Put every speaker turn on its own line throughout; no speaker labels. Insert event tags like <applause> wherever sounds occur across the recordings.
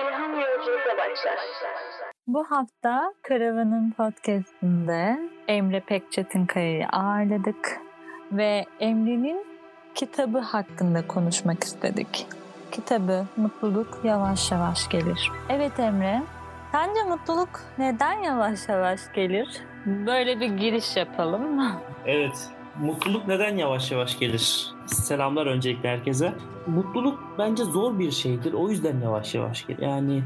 ilham yolculuğuna başlar.
Bu hafta Karavan'ın podcastinde Emre Pekçetinkaya'yı ağırladık ve Emre'nin kitabı hakkında konuşmak istedik. Kitabı Mutluluk Yavaş Yavaş Gelir. Evet Emre, sence mutluluk neden yavaş yavaş gelir? Böyle bir giriş yapalım.
Evet, mutluluk neden yavaş yavaş gelir? Selamlar öncelikle herkese. Mutluluk bence zor bir şeydir. O yüzden yavaş yavaş gelir. Yani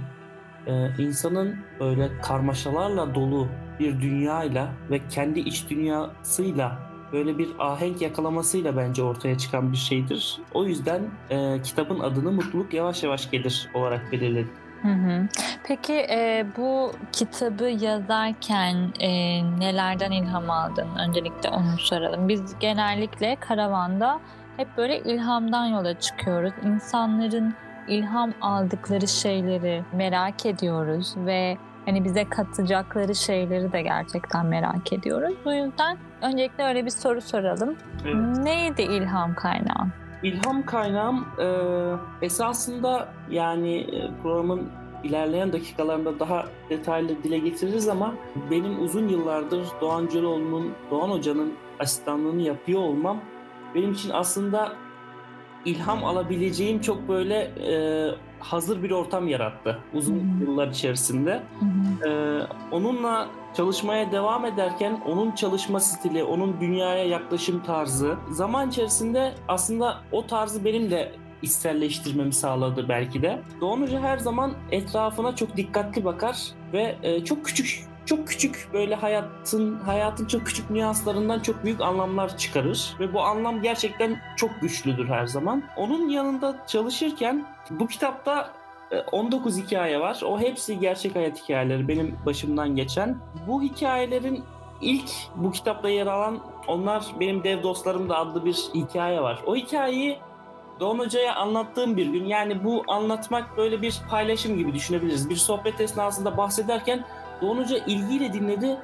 e, insanın böyle karmaşalarla dolu bir dünyayla ve kendi iç dünyasıyla böyle bir ahenk yakalamasıyla bence ortaya çıkan bir şeydir. O yüzden e, kitabın adını Mutluluk Yavaş Yavaş Gelir olarak belirledim.
Hı hı. Peki e, bu kitabı yazarken e, nelerden ilham aldın? Öncelikle onu soralım. Biz genellikle karavanda hep böyle ilhamdan yola çıkıyoruz. İnsanların ilham aldıkları şeyleri merak ediyoruz ve hani bize katacakları şeyleri de gerçekten merak ediyoruz. Bu yüzden öncelikle öyle bir soru soralım.
Evet.
Neydi ilham kaynağı?
İlham kaynağım e, esasında yani e, programın ilerleyen dakikalarında daha detaylı dile getiririz ama benim uzun yıllardır Doğan Cöloğlu'nun, Doğan Hoca'nın asistanlığını yapıyor olmam benim için aslında ilham alabileceğim çok böyle e, hazır bir ortam yarattı uzun
Hmm.
yıllar içerisinde.
Hı hı.
Ee, onunla çalışmaya devam ederken onun çalışma stili, onun dünyaya yaklaşım tarzı zaman içerisinde aslında o tarzı benim de içselleştirmemi sağladı belki de. Doğan Hoca her zaman etrafına çok dikkatli bakar ve e, çok küçük çok küçük böyle hayatın hayatın çok küçük nüanslarından çok büyük anlamlar çıkarır ve bu anlam gerçekten çok güçlüdür her zaman. Onun yanında çalışırken bu kitapta e, 19 hikaye var. O hepsi gerçek hayat hikayeleri benim başımdan geçen. Bu hikayelerin ilk bu kitapta yer alan onlar benim dev dostlarım da adlı bir hikaye var. O hikayeyi Doğan Hoca'ya anlattığım bir gün yani bu anlatmak böyle bir paylaşım gibi düşünebiliriz. Bir sohbet esnasında bahsederken Doğan Hoca ilgiyle dinledi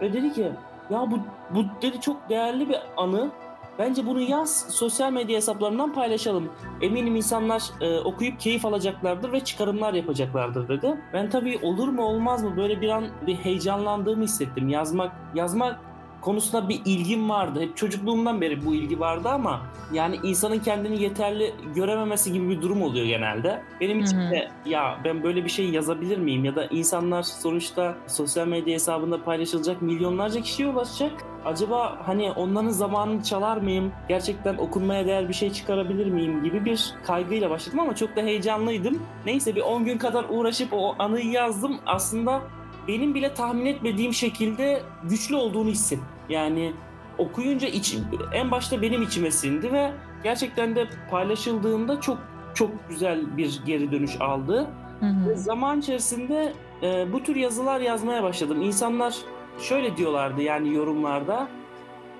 ve dedi ki ya bu, bu dedi çok değerli bir anı. Bence bunu yaz sosyal medya hesaplarından paylaşalım. Eminim insanlar e, okuyup keyif alacaklardır ve çıkarımlar yapacaklardır dedi. Ben tabii olur mu olmaz mı böyle bir an bir heyecanlandığımı hissettim. Yazmak yazmak konusunda bir ilgim vardı. Hep çocukluğumdan beri bu ilgi vardı ama yani insanın kendini yeterli görememesi gibi bir durum oluyor genelde. Benim için de ya ben böyle bir şey yazabilir miyim ya da insanlar sonuçta sosyal medya hesabında paylaşılacak milyonlarca kişiye ulaşacak. Acaba hani onların zamanını çalar mıyım? Gerçekten okunmaya değer bir şey çıkarabilir miyim gibi bir kaygıyla başladım ama çok da heyecanlıydım. Neyse bir 10 gün kadar uğraşıp o anıyı yazdım. Aslında benim bile tahmin etmediğim şekilde güçlü olduğunu hissettim. Yani okuyunca iç, en başta benim içime sindi ve gerçekten de paylaşıldığında çok çok güzel bir geri dönüş aldı.
Hı hı.
Zaman içerisinde e, bu tür yazılar yazmaya başladım. İnsanlar şöyle diyorlardı yani yorumlarda.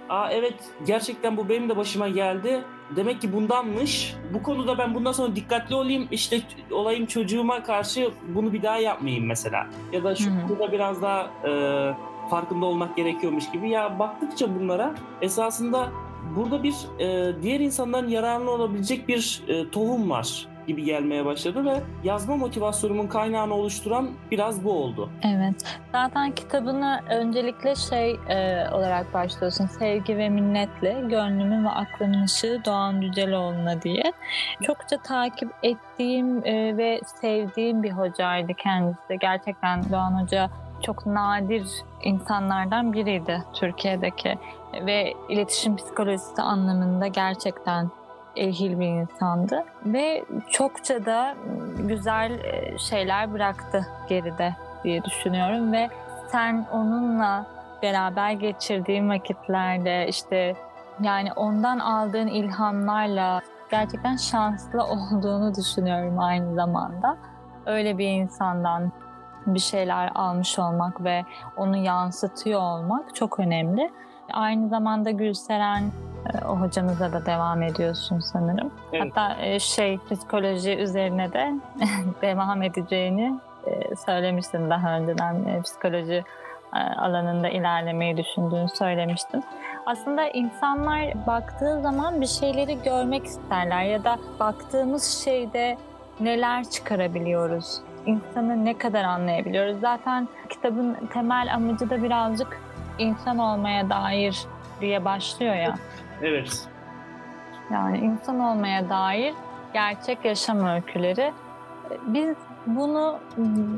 Aa evet gerçekten bu benim de başıma geldi. Demek ki bundanmış. Bu konuda ben bundan sonra dikkatli olayım. İşte olayım çocuğuma karşı bunu bir daha yapmayayım mesela. Ya da şu konuda biraz daha e, farkında olmak gerekiyormuş gibi. Ya baktıkça bunlara esasında burada bir e, diğer insanların yararına olabilecek bir e, tohum var gibi gelmeye başladı ve yazma motivasyonumun kaynağını oluşturan biraz bu oldu.
Evet. Zaten kitabını öncelikle şey e, olarak başlıyorsun. Sevgi ve minnetle gönlümün ve aklımın ışığı Doğan Cüceloğlu'na diye. Çokça takip ettiğim e, ve sevdiğim bir hocaydı kendisi. Gerçekten Doğan Hoca çok nadir insanlardan biriydi Türkiye'deki ve iletişim psikolojisi anlamında gerçekten ehil bir insandı ve çokça da güzel e, şeyler bıraktı geride diye düşünüyorum ve sen onunla beraber geçirdiğin vakitlerde işte yani ondan aldığın ilhamlarla gerçekten şanslı <laughs> olduğunu düşünüyorum aynı zamanda. Öyle bir insandan bir şeyler almış olmak ve onu yansıtıyor olmak çok önemli. Aynı zamanda Gülseren e, o hocamıza da devam ediyorsun sanırım.
Evet.
Hatta e, şey psikoloji üzerine de <laughs> devam edeceğini e, söylemiştin daha önceden psikoloji alanında ilerlemeyi düşündüğünü söylemiştin. Aslında insanlar baktığı zaman bir şeyleri görmek isterler ya da baktığımız şeyde neler çıkarabiliyoruz insanı ne kadar anlayabiliyoruz? Zaten kitabın temel amacı da birazcık insan olmaya dair diye başlıyor ya.
Evet.
Yani insan olmaya dair gerçek yaşam öyküleri. Biz bunu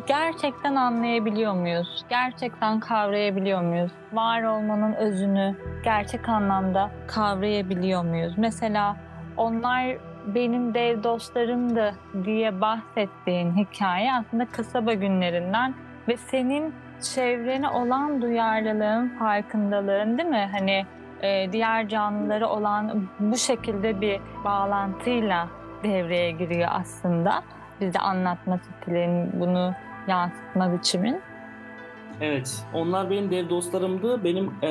gerçekten anlayabiliyor muyuz? Gerçekten kavrayabiliyor muyuz? Var olmanın özünü gerçek anlamda kavrayabiliyor muyuz? Mesela onlar benim dev dostlarımdı diye bahsettiğin hikaye aslında kasaba günlerinden ve senin çevrene olan duyarlılığın, farkındalığın değil mi? Hani e, diğer canlıları olan bu şekilde bir bağlantıyla devreye giriyor aslında. Bize anlatma stilin, bunu yansıtma biçimin.
Evet, onlar benim dev dostlarımdı. Benim e,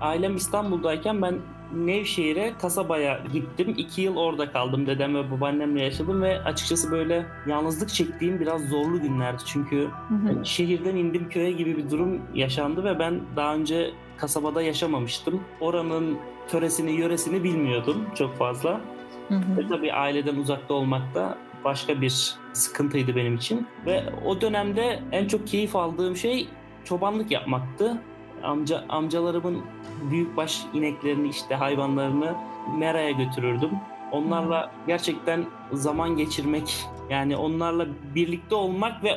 ailem İstanbul'dayken ben Nevşehir'e, kasabaya gittim. İki yıl orada kaldım. Dedem ve babaannemle yaşadım ve açıkçası böyle yalnızlık çektiğim biraz zorlu günlerdi. Çünkü
Hı hı.
şehirden indim köye gibi bir durum yaşandı ve ben daha önce kasabada yaşamamıştım. Oranın töresini, yöresini bilmiyordum çok fazla.
Hı hı.
Ve tabii aileden uzakta olmak da başka bir sıkıntıydı benim için. Ve o dönemde en çok keyif aldığım şey çobanlık yapmaktı. Amca amcalarımın büyükbaş ineklerini işte hayvanlarını meraya götürürdüm. Onlarla gerçekten zaman geçirmek yani onlarla birlikte olmak ve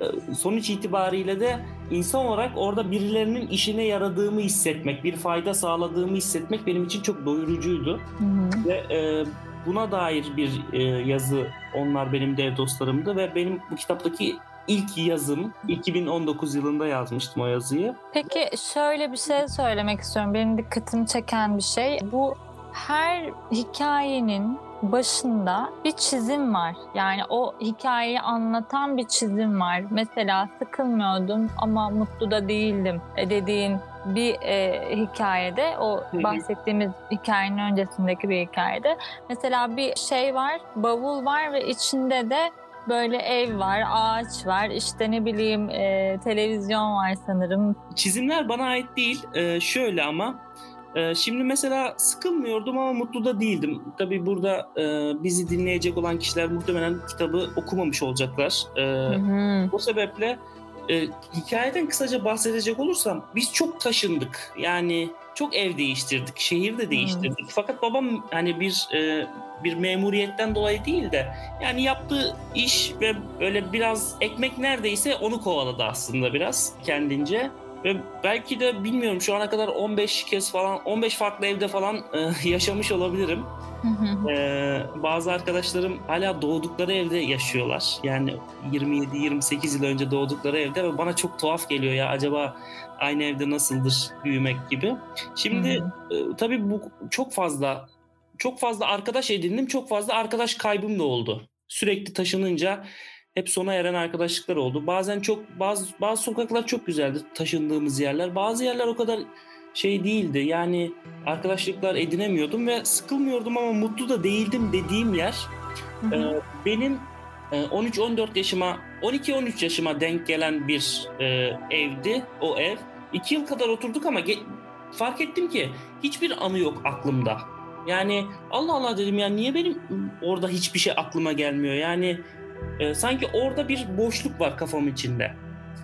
e, sonuç itibariyle de insan olarak orada birilerinin işine yaradığımı hissetmek, bir fayda sağladığımı hissetmek benim için çok doyurucuydu.
Hı hı.
Ve e, buna dair bir e, yazı onlar benim dev dostlarımdı ve benim bu kitaptaki ilk yazım 2019 yılında yazmıştım o yazıyı.
Peki şöyle bir şey söylemek istiyorum. Benim dikkatimi çeken bir şey. Bu her hikayenin başında bir çizim var. Yani o hikayeyi anlatan bir çizim var. Mesela sıkılmıyordum ama mutlu da değildim e, dediğin bir e, hikayede o bahsettiğimiz hikayenin öncesindeki bir hikayede mesela bir şey var bavul var ve içinde de böyle ev var ağaç var işte ne bileyim e, televizyon var sanırım
Çizimler bana ait değil. E, şöyle ama e, şimdi mesela sıkılmıyordum ama mutlu da değildim. Tabii burada e, bizi dinleyecek olan kişiler muhtemelen kitabı okumamış olacaklar. E,
Hı hı.
O sebeple e, hikayeden kısaca bahsedecek olursam biz çok taşındık. Yani çok ev değiştirdik, şehir de değiştirdik. Fakat babam hani bir e, bir memuriyetten dolayı değil de yani yaptığı iş ve böyle biraz ekmek neredeyse onu kovaladı aslında biraz kendince. Ve belki de bilmiyorum şu ana kadar 15 kez falan 15 farklı evde falan e, <laughs> yaşamış olabilirim. Ee, bazı arkadaşlarım hala doğdukları evde yaşıyorlar. Yani 27-28 yıl önce doğdukları evde ve bana çok tuhaf geliyor ya acaba aynı evde nasıldır büyümek gibi. Şimdi e, tabii bu çok fazla çok fazla arkadaş edindim. Çok fazla arkadaş kaybım da oldu. Sürekli taşınınca hep sona eren arkadaşlıklar oldu. Bazen çok bazı bazı sokaklar çok güzeldi taşındığımız yerler. Bazı yerler o kadar şey değildi. Yani arkadaşlıklar edinemiyordum ve sıkılmıyordum ama mutlu da değildim dediğim yer
Hı hı.
e, benim e, 13-14 yaşıma 12-13 yaşıma denk gelen bir e, evdi o ev. İki yıl kadar oturduk ama ge- fark ettim ki hiçbir anı yok aklımda. Yani Allah Allah dedim ya niye benim orada hiçbir şey aklıma gelmiyor? Yani e, sanki orada bir boşluk var kafam içinde.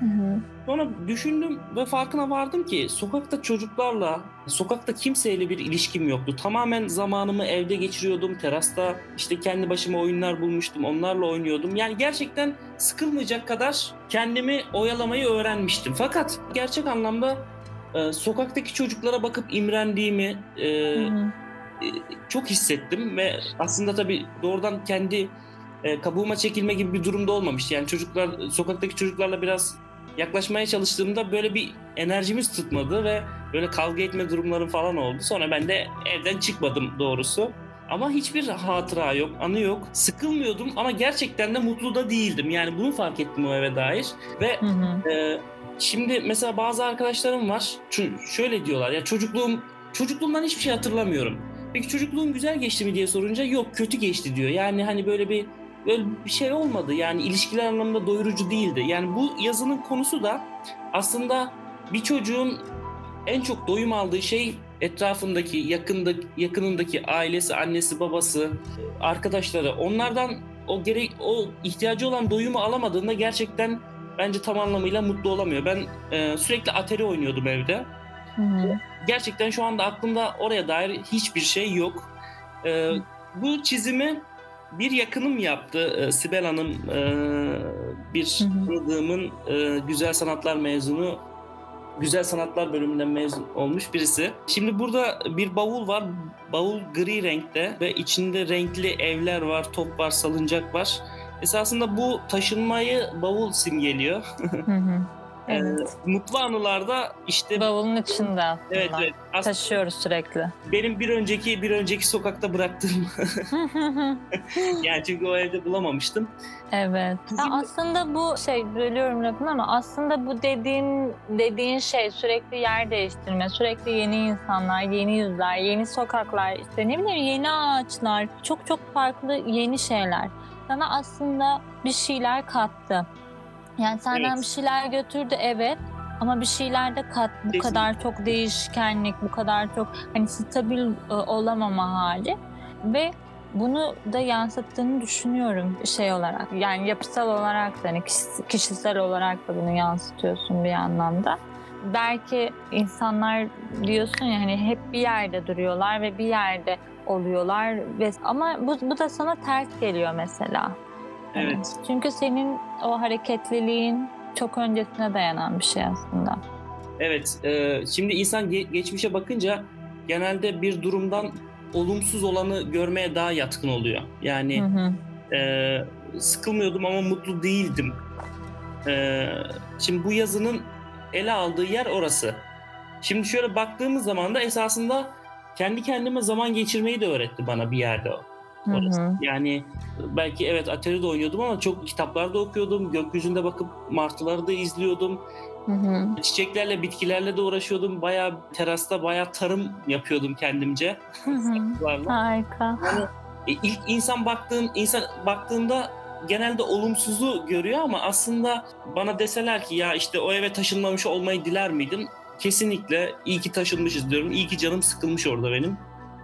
Hı hı.
Sonra düşündüm ve farkına vardım ki sokakta çocuklarla, sokakta kimseyle bir ilişkim yoktu. Tamamen zamanımı evde geçiriyordum. Terasta işte kendi başıma oyunlar bulmuştum. Onlarla oynuyordum. Yani gerçekten sıkılmayacak kadar kendimi oyalamayı öğrenmiştim. Fakat gerçek anlamda e, sokaktaki çocuklara bakıp imrendiğimi e,
Hı hı.
e, çok hissettim ve aslında tabii doğrudan kendi e, kabuğuma çekilme gibi bir durumda olmamıştı. Yani çocuklar sokaktaki çocuklarla biraz yaklaşmaya çalıştığımda böyle bir enerjimiz tutmadı ve böyle kavga etme durumlarım falan oldu. Sonra ben de evden çıkmadım doğrusu. Ama hiçbir hatıra yok, anı yok. Sıkılmıyordum ama gerçekten de mutlu da değildim. Yani bunu fark ettim o eve dair. Ve
Hı hı.
ee, şimdi mesela bazı arkadaşlarım var. Şöyle diyorlar ya çocukluğum çocukluğumdan hiçbir şey hatırlamıyorum. Peki çocukluğun güzel geçti mi diye sorunca yok kötü geçti diyor. Yani hani böyle bir böyle bir şey olmadı. Yani ilişkiler anlamında doyurucu değildi. Yani bu yazının konusu da aslında bir çocuğun en çok doyum aldığı şey etrafındaki, yakında, yakınındaki ailesi, annesi, babası, arkadaşları. Onlardan o gerek o ihtiyacı olan doyumu alamadığında gerçekten bence tam anlamıyla mutlu olamıyor. Ben e, sürekli Atari oynuyordum evde.
Hı hı.
Gerçekten şu anda aklımda oraya dair hiçbir şey yok. E, bu çizimi bir yakınım yaptı. E, Sibel Hanım e, bir tanıdığımın e, güzel sanatlar mezunu güzel sanatlar bölümünden mezun olmuş birisi. Şimdi burada bir bavul var. Bavul gri renkte ve içinde renkli evler var, top var, salıncak var. Esasında bu taşınmayı bavul simgeliyor.
Hı hı.
Ee,
Evet.
mutlu anılarda işte
Bavulun içinde aslında.
evet evet. Aslında
Taşıyoruz sürekli.
benim bir önceki bir önceki sokakta bıraktığım <laughs> yani çünkü o evde bulamamıştım.
evet. Ya aslında bu şey bölüyorum lafını ama aslında bu dediğin dediğin şey sürekli yer değiştirme, sürekli yeni insanlar, yeni yüzler, yeni sokaklar, işte ne bileyim yeni ağaçlar, çok çok farklı yeni şeyler. Sana aslında bir şeyler kattı. Yani senden
Evet.
bir şeyler götürdü evet ama bir şeyler de kat. Bu
Kesinlikle.
kadar çok değişkenlik, bu kadar çok hani stabil e, olamama hali ve bunu da yansıttığını düşünüyorum şey olarak. Yani yapısal olarak da hani kişis- kişisel olarak da bunu yansıtıyorsun bir anlamda. Belki insanlar diyorsun ya hani hep bir yerde duruyorlar ve bir yerde oluyorlar ve ama bu, bu da sana ters geliyor mesela.
Evet.
Çünkü senin o hareketliliğin çok öncesine dayanan bir şey aslında.
Evet. e, şimdi insan ge- geçmişe bakınca genelde bir durumdan olumsuz olanı görmeye daha yatkın oluyor. Yani
Hı hı.
Ee, sıkılmıyordum ama mutlu değildim. Ee, şimdi bu yazının ele aldığı yer orası. Şimdi şöyle baktığımız zaman da esasında kendi kendime zaman geçirmeyi de öğretti bana bir yerde o.
Hı
orası.
hı.
Yani belki evet Atari'de oynuyordum ama çok kitaplarda okuyordum. Gökyüzünde bakıp martıları da izliyordum.
Hı hı.
Çiçeklerle, bitkilerle de uğraşıyordum. Bayağı terasta bayağı tarım yapıyordum kendimce.
Hı hı.
Saksılarla.
Harika.
E, ilk insan baktığın insan baktığında genelde olumsuzu görüyor ama aslında bana deseler ki ya işte o eve taşınmamış olmayı diler miydin? Kesinlikle iyi ki taşınmışız diyorum. İyi ki canım sıkılmış orada benim.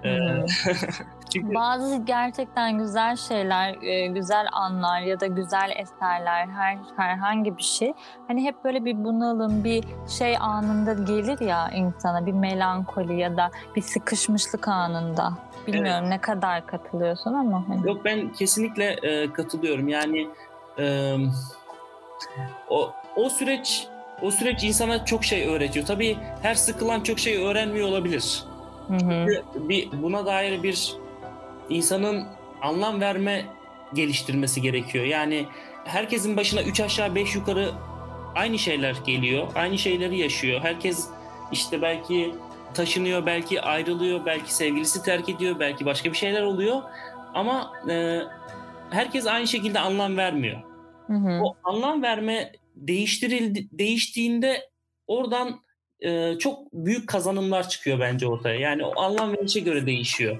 <laughs> Çünkü
Bazı gerçekten güzel şeyler, güzel anlar ya da güzel eserler, her herhangi bir şey hani hep böyle bir bunalım, bir şey anında gelir ya insana bir melankoli ya da bir sıkışmışlık anında. Bilmiyorum ne kadar katılıyorsun ama hani.
yok ben kesinlikle e, katılıyorum. Yani e, o o süreç o süreç insana çok şey öğretiyor. Tabii her sıkılan çok şey öğrenmiyor olabilir.
Hı hı.
bir buna dair bir insanın anlam verme geliştirmesi gerekiyor. Yani herkesin başına üç aşağı beş yukarı aynı şeyler geliyor. Aynı şeyleri yaşıyor. Herkes işte belki taşınıyor, belki ayrılıyor, belki sevgilisi terk ediyor, belki başka bir şeyler oluyor. Ama e, herkes aynı şekilde anlam vermiyor.
Hı hı.
O anlam verme değiştirildi değiştiğinde oradan e, çok büyük kazanımlar çıkıyor bence ortaya. Yani o anlam verişe göre değişiyor.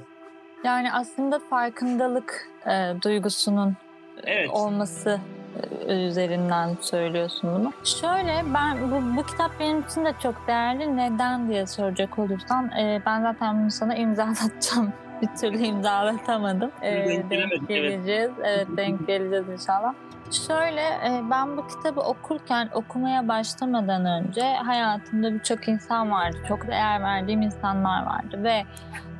Yani aslında farkındalık e, duygusunun
Evet.
olması üzerinden söylüyorsun bunu. Şöyle ben bu, bu kitap benim için de çok değerli. Neden diye soracak olursan e, ben zaten bunu sana imzalatacağım. <laughs> Bir türlü imzalatamadım. E,
Denk evet.
geleceğiz. Evet denk geleceğiz inşallah. Şöyle e, ben bu kitabı okurken okumaya başlamadan önce hayatımda birçok insan vardı. Çok değer verdiğim insanlar vardı ve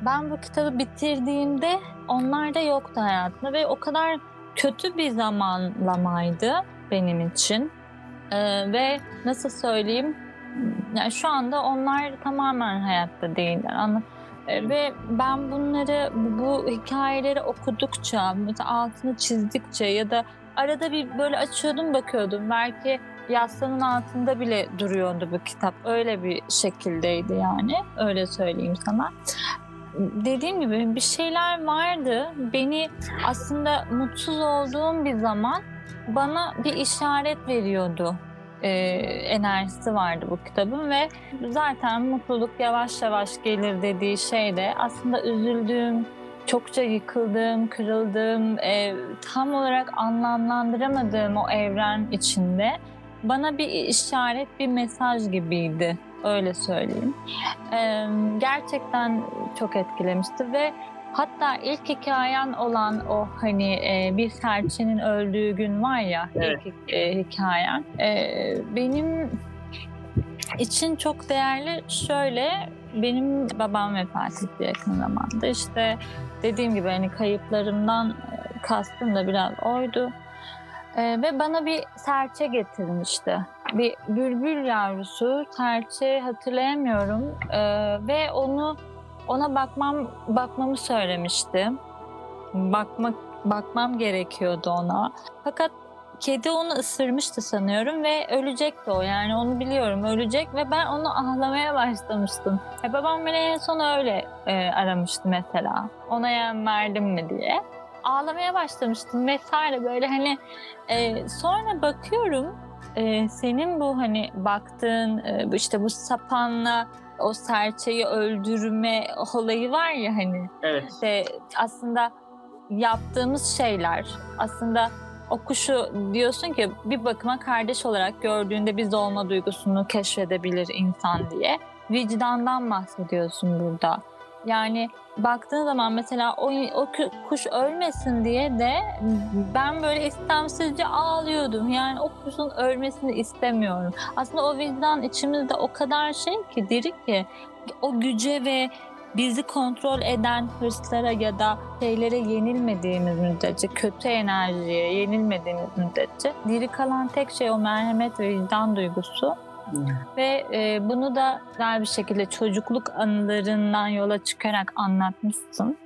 ben bu kitabı bitirdiğimde onlar da yoktu hayatımda ve o kadar kötü bir zamanlamaydı benim için. Ee, ve nasıl söyleyeyim yani şu anda onlar tamamen hayatta değiller. Anla- Ee, ve ben bunları bu, hikayeleri okudukça altını çizdikçe ya da arada bir böyle açıyordum bakıyordum belki yastığının altında bile duruyordu bu kitap öyle bir şekildeydi yani öyle söyleyeyim sana dediğim gibi bir şeyler vardı. Beni aslında mutsuz olduğum bir zaman bana bir işaret veriyordu. Ee, enerjisi vardı bu kitabın ve zaten mutluluk yavaş yavaş gelir dediği şey de aslında üzüldüğüm, çokça yıkıldığım, kırıldığım, e, tam olarak anlamlandıramadığım o evren içinde bana bir işaret, bir mesaj gibiydi. Öyle söyleyeyim. Ee, gerçekten çok etkilemişti ve Hatta ilk hikayen olan o hani e, bir serçenin öldüğü gün var ya
Evet.
ilk e, hikayen. E, benim için çok değerli şöyle benim babam vefat etti yakın zamanda. İşte dediğim gibi hani kayıplarımdan e, kastım da biraz oydu. E, ve bana bir serçe getirmişti. Bir bülbül yavrusu, serçe hatırlayamıyorum. E, ve onu ona bakmam bakmamı söylemişti. Bakmak bakmam gerekiyordu ona. Fakat kedi onu ısırmıştı sanıyorum ve ölecekti o. Yani onu biliyorum ölecek ve ben onu ahlamaya başlamıştım. E, babam beni en son öyle e, aramıştı mesela. Ona yem verdim mi diye. Ağlamaya başlamıştım vesaire böyle hani e, sonra bakıyorum e, senin bu hani baktığın e, işte bu sapanla o serçeyi öldürme olayı var ya hani
Evet.
işte aslında yaptığımız şeyler aslında o kuşu diyorsun ki bir bakıma kardeş olarak gördüğünde biz olma duygusunu keşfedebilir insan diye. Vicdandan bahsediyorsun burada. Yani baktığın zaman mesela o, o kuş ölmesin diye de ben böyle istemsizce ağlıyordum. Yani o kuşun ölmesini istemiyorum. Aslında o vicdan içimizde o kadar şey ki diri ki o güce ve bizi kontrol eden hırslara ya da şeylere yenilmediğimiz müddetçe, kötü enerjiye yenilmediğimiz müddetçe diri kalan tek şey o merhamet ve vicdan duygusu. Ve e, bunu da güzel bir şekilde çocukluk anılarından yola çıkarak anlatmışsın.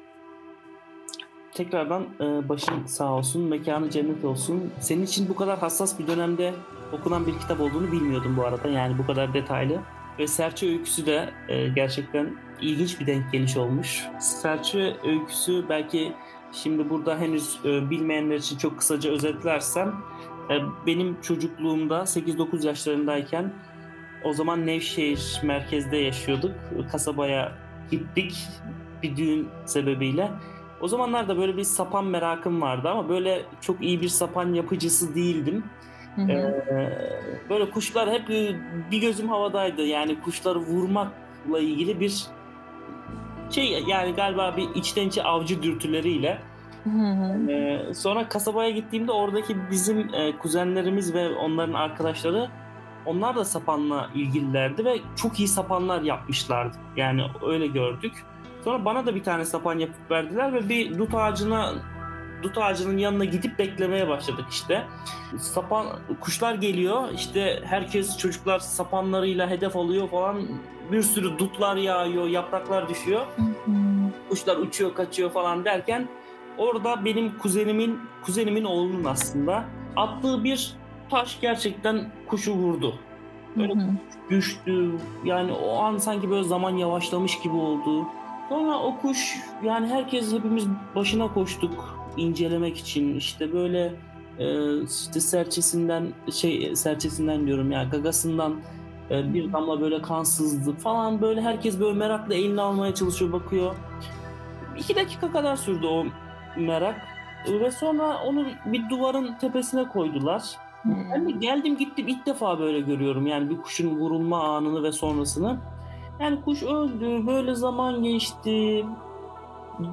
Tekrardan e, başın sağ olsun, mekanı cennet olsun. Senin için bu kadar hassas bir dönemde okunan bir kitap olduğunu bilmiyordum bu arada. Yani bu kadar detaylı. Ve Serçe öyküsü de e, gerçekten ilginç bir denk geliş olmuş. Serçe öyküsü belki şimdi burada henüz e, bilmeyenler için çok kısaca özetlersem e, benim çocukluğumda 8-9 yaşlarındayken o zaman Nevşehir merkezde yaşıyorduk. Kasabaya gittik bir düğün sebebiyle. O zamanlarda böyle bir sapan merakım vardı ama böyle çok iyi bir sapan yapıcısı değildim.
Hı hı.
Ee, böyle kuşlar hep e, bir gözüm havadaydı. Yani kuşları vurmakla ilgili bir şey yani galiba bir içten içe avcı dürtüleriyle.
Hı hı.
Ee, sonra kasabaya gittiğimde oradaki bizim e, kuzenlerimiz ve onların arkadaşları onlar da sapanla ilgililerdi ve çok iyi sapanlar yapmışlardı. Yani öyle gördük. Sonra bana da bir tane sapan yapıp verdiler ve bir dut ağacına dut ağacının yanına gidip beklemeye başladık işte. Sapan kuşlar geliyor. işte herkes çocuklar sapanlarıyla hedef alıyor falan. Bir sürü dutlar yağıyor, yapraklar düşüyor kuşlar uçuyor kaçıyor falan derken orada benim kuzenimin kuzenimin oğlunun aslında attığı bir taş gerçekten kuşu vurdu. Böyle
Hı hı.
Düştü. Yani o an sanki böyle zaman yavaşlamış gibi oldu. Sonra o kuş yani herkes hepimiz başına koştuk incelemek için. işte böyle e, işte serçesinden şey serçesinden diyorum ya gagasından e, bir damla böyle kan sızdı falan böyle herkes böyle merakla elini almaya çalışıyor bakıyor. İki dakika kadar sürdü o merak ve sonra onu bir duvarın tepesine koydular. Ben de geldim gittim ilk defa böyle görüyorum yani bir kuşun vurulma anını ve sonrasını. Yani kuş öldü, böyle zaman geçti.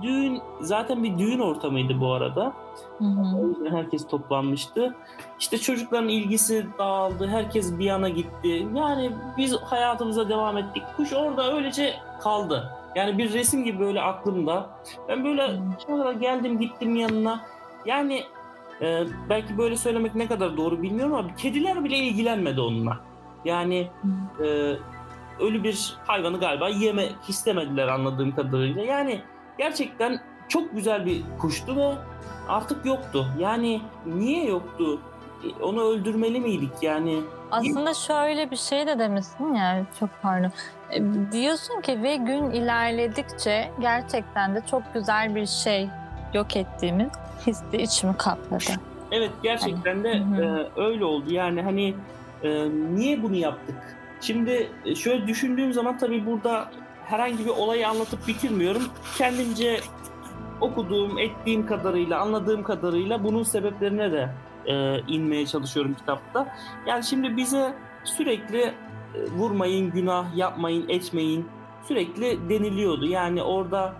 Düğün zaten bir düğün ortamıydı bu arada.
Hı hı.
Herkes toplanmıştı. İşte çocukların ilgisi dağıldı, herkes bir yana gitti. Yani biz hayatımıza devam ettik. Kuş orada öylece kaldı. Yani bir resim gibi böyle aklımda. Ben böyle sonra geldim gittim yanına. Yani e, belki böyle söylemek ne kadar doğru bilmiyorum ama kediler bile ilgilenmedi onunla. Yani e, ölü bir hayvanı galiba yemek istemediler anladığım kadarıyla. Yani gerçekten çok güzel bir kuştu ve artık yoktu. Yani niye yoktu? E, Onu öldürmeli miydik yani?
Aslında şöyle bir şey de demişsin ya çok pardon. E, Diyorsun ki ve gün ilerledikçe gerçekten de çok güzel bir şey yok ettiğimiz hissi içimi kapladı.
Evet gerçekten de
Hı hı.
e, öyle oldu. Yani hani e, niye bunu yaptık? Şimdi e, şöyle düşündüğüm zaman tabii burada herhangi bir olayı anlatıp bitirmiyorum. Kendimce okuduğum, ettiğim kadarıyla, anladığım kadarıyla bunun sebeplerine de e, inmeye çalışıyorum kitapta. Yani şimdi bize sürekli e, vurmayın, günah yapmayın, etmeyin sürekli deniliyordu. Yani orada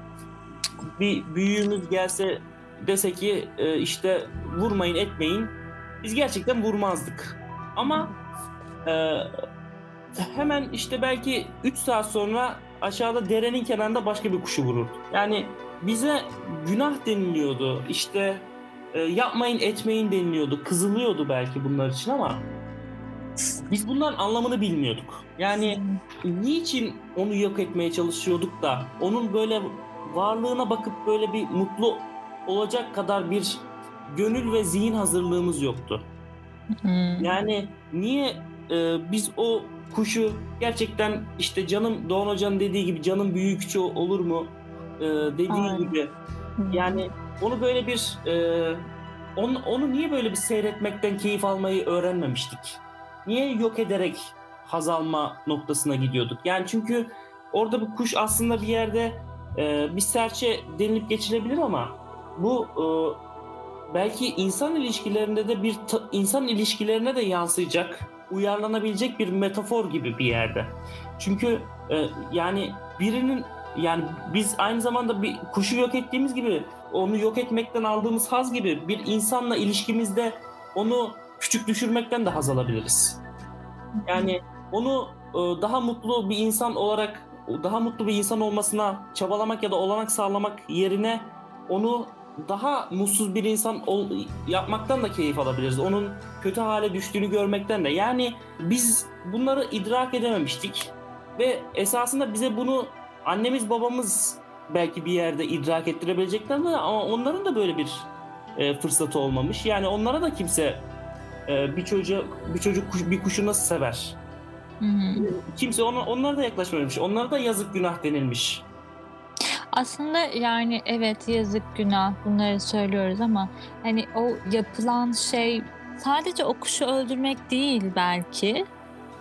bir büyüğümüz gelse dese ki e, işte vurmayın etmeyin biz gerçekten vurmazdık. Ama e, hemen işte belki 3 saat sonra aşağıda derenin kenarında başka bir kuşu vururdu. Yani bize günah deniliyordu. İşte e, yapmayın etmeyin deniliyordu. Kızılıyordu belki bunlar için ama biz bunların anlamını bilmiyorduk. Yani niçin onu yok etmeye çalışıyorduk da onun böyle varlığına bakıp böyle bir mutlu olacak kadar bir gönül ve zihin hazırlığımız yoktu.
Hmm.
Yani niye e, biz o kuşu gerçekten işte canım Doğan Hoca'nın dediği gibi canım büyük küçüğü olur mu e, dediği
Aynen.
gibi yani onu böyle bir e, onu, onu niye böyle bir seyretmekten keyif almayı öğrenmemiştik? Niye yok ederek haz alma noktasına gidiyorduk? Yani çünkü orada bu kuş aslında bir yerde e, bir serçe denilip geçilebilir ama bu e, belki insan ilişkilerinde de bir ta- insan ilişkilerine de yansıyacak, uyarlanabilecek bir metafor gibi bir yerde. Çünkü e, yani birinin yani biz aynı zamanda bir kuşu yok ettiğimiz gibi onu yok etmekten aldığımız haz gibi bir insanla ilişkimizde onu küçük düşürmekten de haz alabiliriz. Yani onu e, daha mutlu bir insan olarak daha mutlu bir insan olmasına çabalamak ya da olanak sağlamak yerine onu daha mutsuz bir insan ol, yapmaktan da keyif alabiliriz. Onun kötü hale düştüğünü görmekten de. Yani biz bunları idrak edememiştik ve esasında bize bunu annemiz babamız belki bir yerde idrak ettirebilecekler de ama onların da böyle bir e, fırsatı olmamış. Yani onlara da kimse e, bir çocuk bir çocuk kuş- bir kuşu nasıl sever?
Hı hı.
Kimse ona, onlara da yaklaşmamış. Onlara da yazık günah denilmiş.
Aslında yani evet yazık günah bunları söylüyoruz ama hani o yapılan şey sadece o kuşu öldürmek değil belki.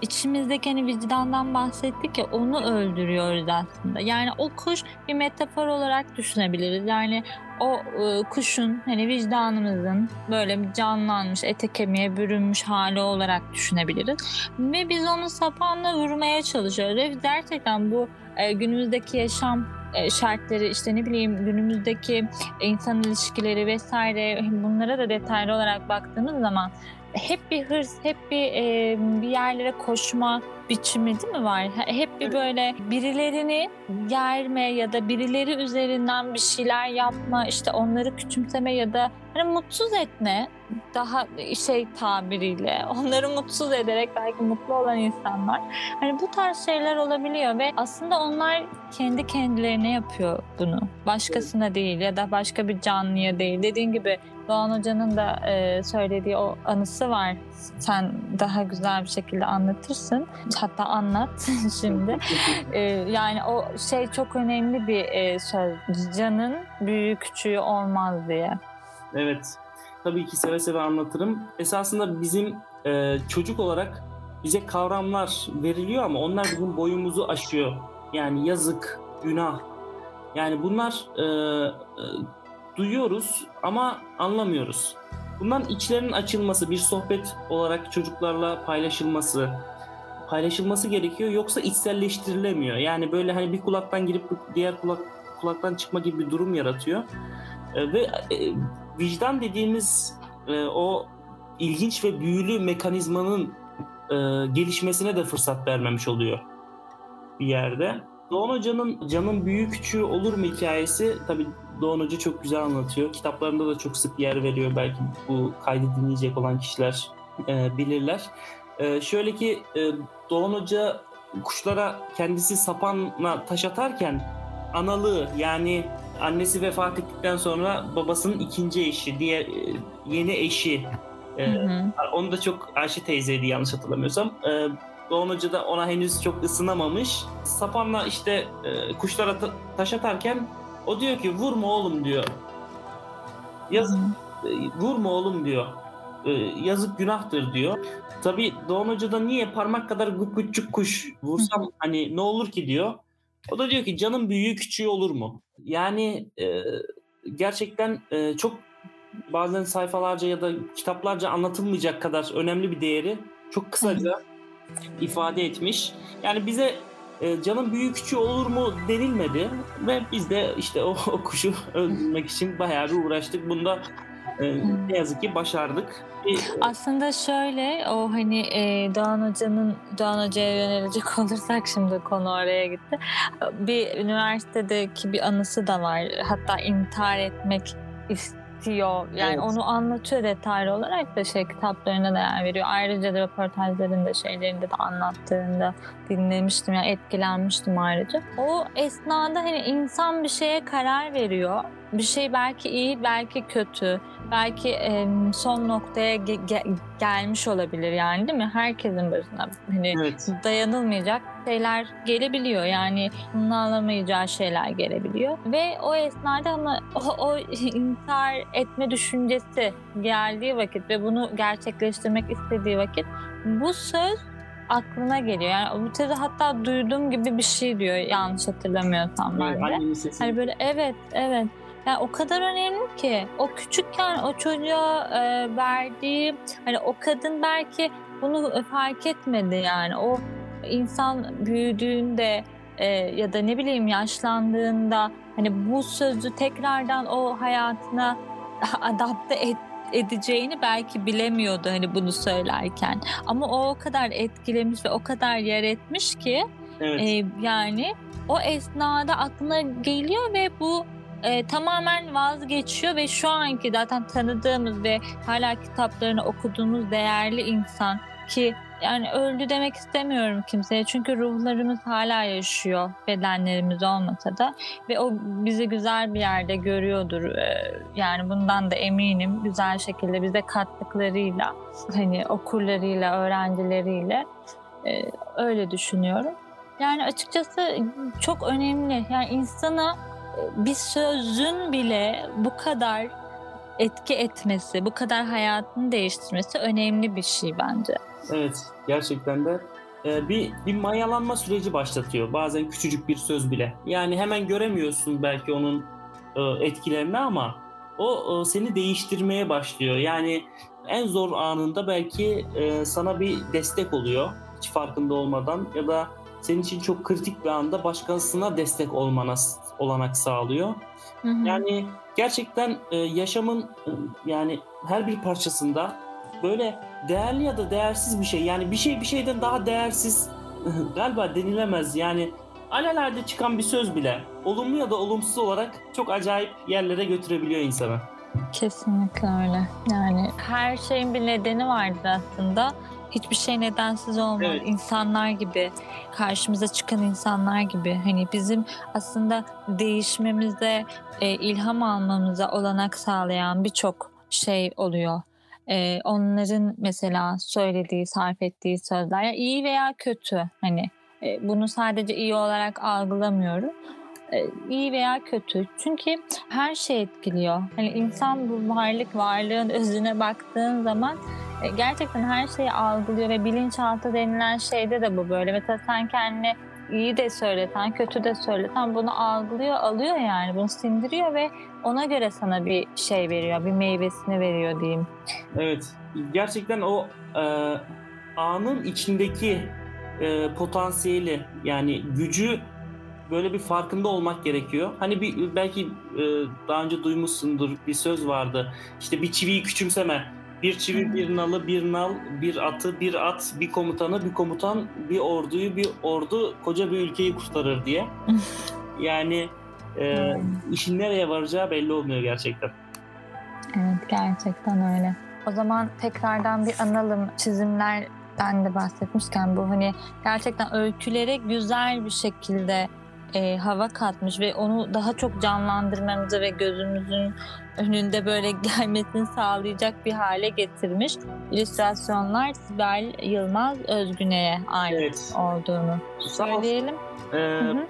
İçimizdeki hani vicdandan bahsettik ya onu öldürüyoruz aslında. Yani o kuş bir metafor olarak düşünebiliriz. Yani o e, kuşun hani vicdanımızın böyle bir canlanmış ete kemiğe bürünmüş hali olarak düşünebiliriz. Ve biz onu sapanla vurmaya çalışıyoruz. Ve gerçekten bu e, günümüzdeki yaşam e, şartları işte ne bileyim günümüzdeki insan ilişkileri vesaire bunlara da detaylı olarak baktığımız zaman hep bir hırs, hep bir e, bir yerlere koşma biçimi değil mi var? Hep bir böyle birilerini yerme ya da birileri üzerinden bir şeyler yapma, işte onları küçümseme ya da hani mutsuz etme daha şey tabiriyle <laughs> onları mutsuz ederek belki mutlu olan insanlar. Hani bu tarz şeyler olabiliyor ve aslında onlar kendi kendilerine yapıyor bunu. Başkasına değil ya da başka bir canlıya değil. Dediğin gibi Doğan Hoca'nın da e, söylediği o anısı var. Sen daha güzel bir şekilde anlatırsın. Hatta anlat <laughs> şimdi. E, yani o şey çok önemli bir e, söz. Canın büyüğü küçüğü olmaz diye.
Evet. Tabii ki seve seve anlatırım. Esasında bizim e, çocuk olarak bize kavramlar veriliyor ama onlar bizim boyumuzu aşıyor. Yani yazık, günah. Yani bunlar e, e, duyuyoruz ama anlamıyoruz. Bunların içlerinin açılması, bir sohbet olarak çocuklarla paylaşılması, paylaşılması gerekiyor. Yoksa içselleştirilemiyor. Yani böyle hani bir kulaktan girip diğer kulak kulaktan çıkma gibi bir durum yaratıyor. E, ve e, vicdan dediğimiz e, o ilginç ve büyülü mekanizmanın e, gelişmesine de fırsat vermemiş oluyor bir yerde. Doğan Hoca'nın Canın Büyük Küçüğü Olur mu hikayesi tabii Doğan Hoca çok güzel anlatıyor. Kitaplarında da çok sık yer veriyor. Belki bu kaydı dinleyecek olan kişiler e, bilirler. E, şöyle ki e, Doğan Hoca kuşlara kendisi sapanla taş atarken analığı yani annesi vefat ettikten sonra babasının ikinci eşi, diğer e, yeni eşi e,
Hı hı.
onu da çok Ayşe teyzeydi yanlış hatırlamıyorsam. E, Doğan Hoca da ona henüz çok ısınamamış. Sapanla işte e, kuşlara ta- taş atarken o diyor ki vurma oğlum diyor. Yazık e, vurma oğlum diyor. E, yazık günahtır diyor. Tabii Doğan Hoca da niye parmak kadar küçük kuş vursam hani ne olur ki diyor. O da diyor ki canın büyüğü küçüğü olur mu? Yani e, gerçekten e, çok bazen sayfalarca ya da kitaplarca anlatılmayacak kadar önemli bir değeri çok kısaca ifade etmiş. Yani bize e, canın büyük küçüğü olur mu denilmedi ve biz de işte o, o kuşu öldürmek için bayağı bir uğraştık. Bunda e, ne yazık ki başardık. E,
Aslında şöyle o hani e, Doğan Hoca'nın Doğan Hoca'ya yönelecek <laughs> olursak şimdi konu oraya gitti. Bir üniversitedeki bir anısı da var. Hatta intihar etmek istiyor. Yani
Evet.
onu anlatıyor detaylı olarak da şey kitaplarına da yer veriyor. Ayrıca da röportajlarında şeylerinde de anlattığında dinlemiştim. Yani etkilenmiştim ayrıca. O esnada hani insan bir şeye karar veriyor. Bir şey belki iyi, belki kötü belki e, son noktaya ge- ge- gelmiş olabilir yani değil mi? Herkesin başına hani
evet.
dayanılmayacak şeyler gelebiliyor. Yani alamayacağı şeyler gelebiliyor. Ve o esnada ama o, o intihar etme düşüncesi geldiği vakit ve bunu gerçekleştirmek istediği vakit bu söz aklına geliyor. Yani bu sözü hatta duyduğum gibi bir şey diyor yanlış hatırlamıyorsam ben de. Hani böyle evet evet. Yani o kadar önemli ki o küçükken o çocuğa e, verdiği hani o kadın belki bunu fark etmedi yani o insan büyüdüğünde e, ya da ne bileyim yaşlandığında hani bu sözü tekrardan o hayatına <laughs> adapte et, edeceğini belki bilemiyordu hani bunu söylerken ama o o kadar etkilemiş ve o kadar yer etmiş ki
Evet.
e, yani o esnada aklına geliyor ve bu e, tamamen vazgeçiyor ve şu anki zaten tanıdığımız ve hala kitaplarını okuduğumuz değerli insan ki yani öldü demek istemiyorum kimseye çünkü ruhlarımız hala yaşıyor bedenlerimiz olmasa da ve o bizi güzel bir yerde görüyordur E, yani bundan da eminim güzel şekilde bize kattıklarıyla hani okurlarıyla öğrencileriyle e, öyle düşünüyorum. Yani açıkçası çok önemli. Yani insana e, bir sözün bile bu kadar etki etmesi, bu kadar hayatını değiştirmesi önemli bir şey bence.
Evet, gerçekten de e, bir bir mayalanma süreci başlatıyor. Bazen küçücük bir söz bile. Yani hemen göremiyorsun belki onun e, etkilerini ama o e, seni değiştirmeye başlıyor. Yani en zor anında belki e, sana bir destek oluyor hiç farkında olmadan ya da senin için çok kritik bir anda başkasına destek olmana olanak sağlıyor.
Hı hı.
Yani gerçekten e, yaşamın e, yani her bir parçasında böyle değerli ya da değersiz bir şey. Yani bir şey bir şeyden daha değersiz <laughs> galiba denilemez. Yani alelade çıkan bir söz bile olumlu ya da olumsuz olarak çok acayip yerlere götürebiliyor insanı.
Kesinlikle öyle. Yani her şeyin bir nedeni vardır aslında. Hiçbir şey nedensiz olmaz.
Evet.
İnsanlar gibi, karşımıza çıkan insanlar gibi. Hani bizim aslında değişmemize, e, ilham almamıza olanak sağlayan birçok şey oluyor. E, onların mesela söylediği, sarf ettiği sözler ya iyi veya kötü. Hani e, bunu sadece iyi olarak algılamıyorum. İyi veya kötü. Çünkü her şey etkiliyor. Hani insan bu varlık, varlığın özüne baktığın zaman gerçekten her şeyi algılıyor ve bilinçaltı denilen şeyde de bu böyle. Mesela sen kendine iyi de söyleten, kötü de söyleten bunu algılıyor, alıyor yani. Bunu sindiriyor ve ona göre sana bir şey veriyor, bir meyvesini veriyor diyeyim.
Evet. Gerçekten o e, anın içindeki e, potansiyeli yani gücü böyle bir farkında olmak gerekiyor. Hani bir belki e, daha önce duymuşsundur bir söz vardı. İşte bir çiviyi küçümseme. Bir çivi, bir nalı, bir nal, bir atı, bir at, bir komutanı, bir komutan, bir orduyu, bir ordu koca bir ülkeyi kurtarır diye. <laughs> Yani e, işin nereye varacağı belli olmuyor gerçekten.
Evet gerçekten öyle. O zaman tekrardan bir analım çizimlerden de bahsetmişken bu hani gerçekten öykülere güzel bir şekilde e, hava katmış ve onu daha çok canlandırmamızı ve gözümüzün önünde böyle <laughs> gelmesini sağlayacak bir hale getirmiş. İllüstrasyonlar Sibel Yılmaz Özgüne'ye ait
Evet.
olduğunu söyleyelim.
Ee,
hı.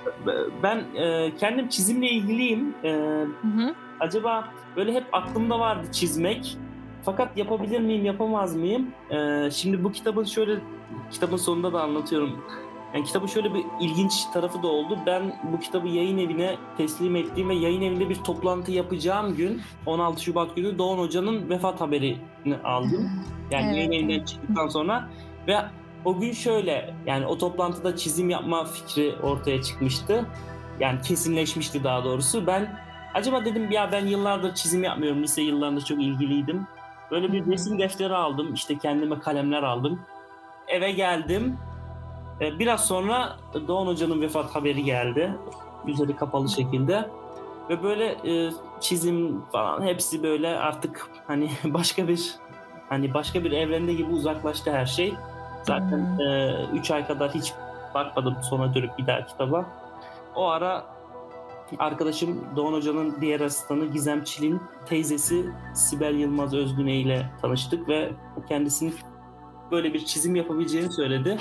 ben e, kendim çizimle ilgiliyim.
Hı hı.
acaba böyle hep aklımda vardı çizmek. Fakat yapabilir miyim, yapamaz mıyım? Ee, şimdi bu kitabın şöyle, kitabın sonunda da anlatıyorum. Yani kitabın şöyle bir ilginç tarafı da oldu. Ben bu kitabı yayın evine teslim ettiğim ve yayın evinde bir toplantı yapacağım gün 16 Şubat günü Doğan Hoca'nın vefat haberini aldım. Yani
Evet,
yayın evinden çıktıktan sonra ve o gün şöyle yani o toplantıda çizim yapma fikri ortaya çıkmıştı. Yani kesinleşmişti daha doğrusu. Ben acaba dedim ya ben yıllardır çizim yapmıyorum. Lise yıllarında çok ilgiliydim. Böyle bir resim defteri aldım. İşte kendime kalemler aldım. Eve geldim. Ee, Biraz sonra Doğan Hoca'nın vefat haberi geldi. Üzeri kapalı şekilde. Ve böyle e, çizim falan hepsi böyle artık hani <laughs> başka bir hani başka bir evrende gibi uzaklaştı her şey. Zaten 3 ay kadar hiç bakmadım sona dönüp bir daha kitaba. O ara arkadaşım Doğan Hoca'nın diğer asistanı Gizem Çil'in teyzesi Sibel Yılmaz Özgüney ile tanıştık ve kendisinin böyle bir çizim yapabileceğini söyledi.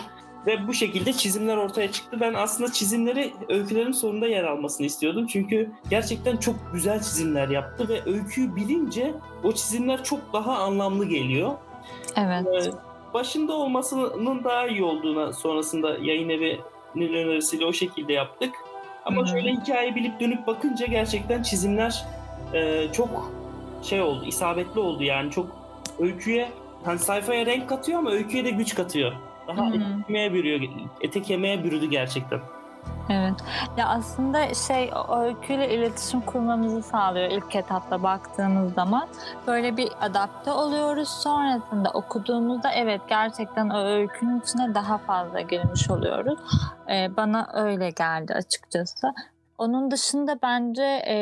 Ve bu şekilde çizimler ortaya çıktı. Ben aslında çizimleri öykülerin sonunda yer almasını istiyordum. Çünkü gerçekten çok güzel çizimler yaptı ve öyküyü bilince o çizimler çok daha anlamlı geliyor.
Evet.
Ee, başında olmasının daha iyi olduğuna sonrasında yayın evinin önerisiyle o şekilde yaptık. Ama
Hı hı.
şöyle hikaye bilip dönüp bakınca gerçekten çizimler e, çok şey oldu, isabetli oldu yani çok öyküye hani sayfaya renk katıyor ama öyküye de güç katıyor. Daha
Hı hı.
ete kemiğe bürüyor, ete kemiğe bürüdü gerçekten.
Evet. Ya aslında şey öyküyle iletişim kurmamızı sağlıyor ilk etapta baktığımız zaman. Böyle bir adapte oluyoruz. Sonrasında okuduğumuzda evet gerçekten o öykünün içine daha fazla girmiş oluyoruz. Ee, bana öyle geldi açıkçası. Onun dışında bence e,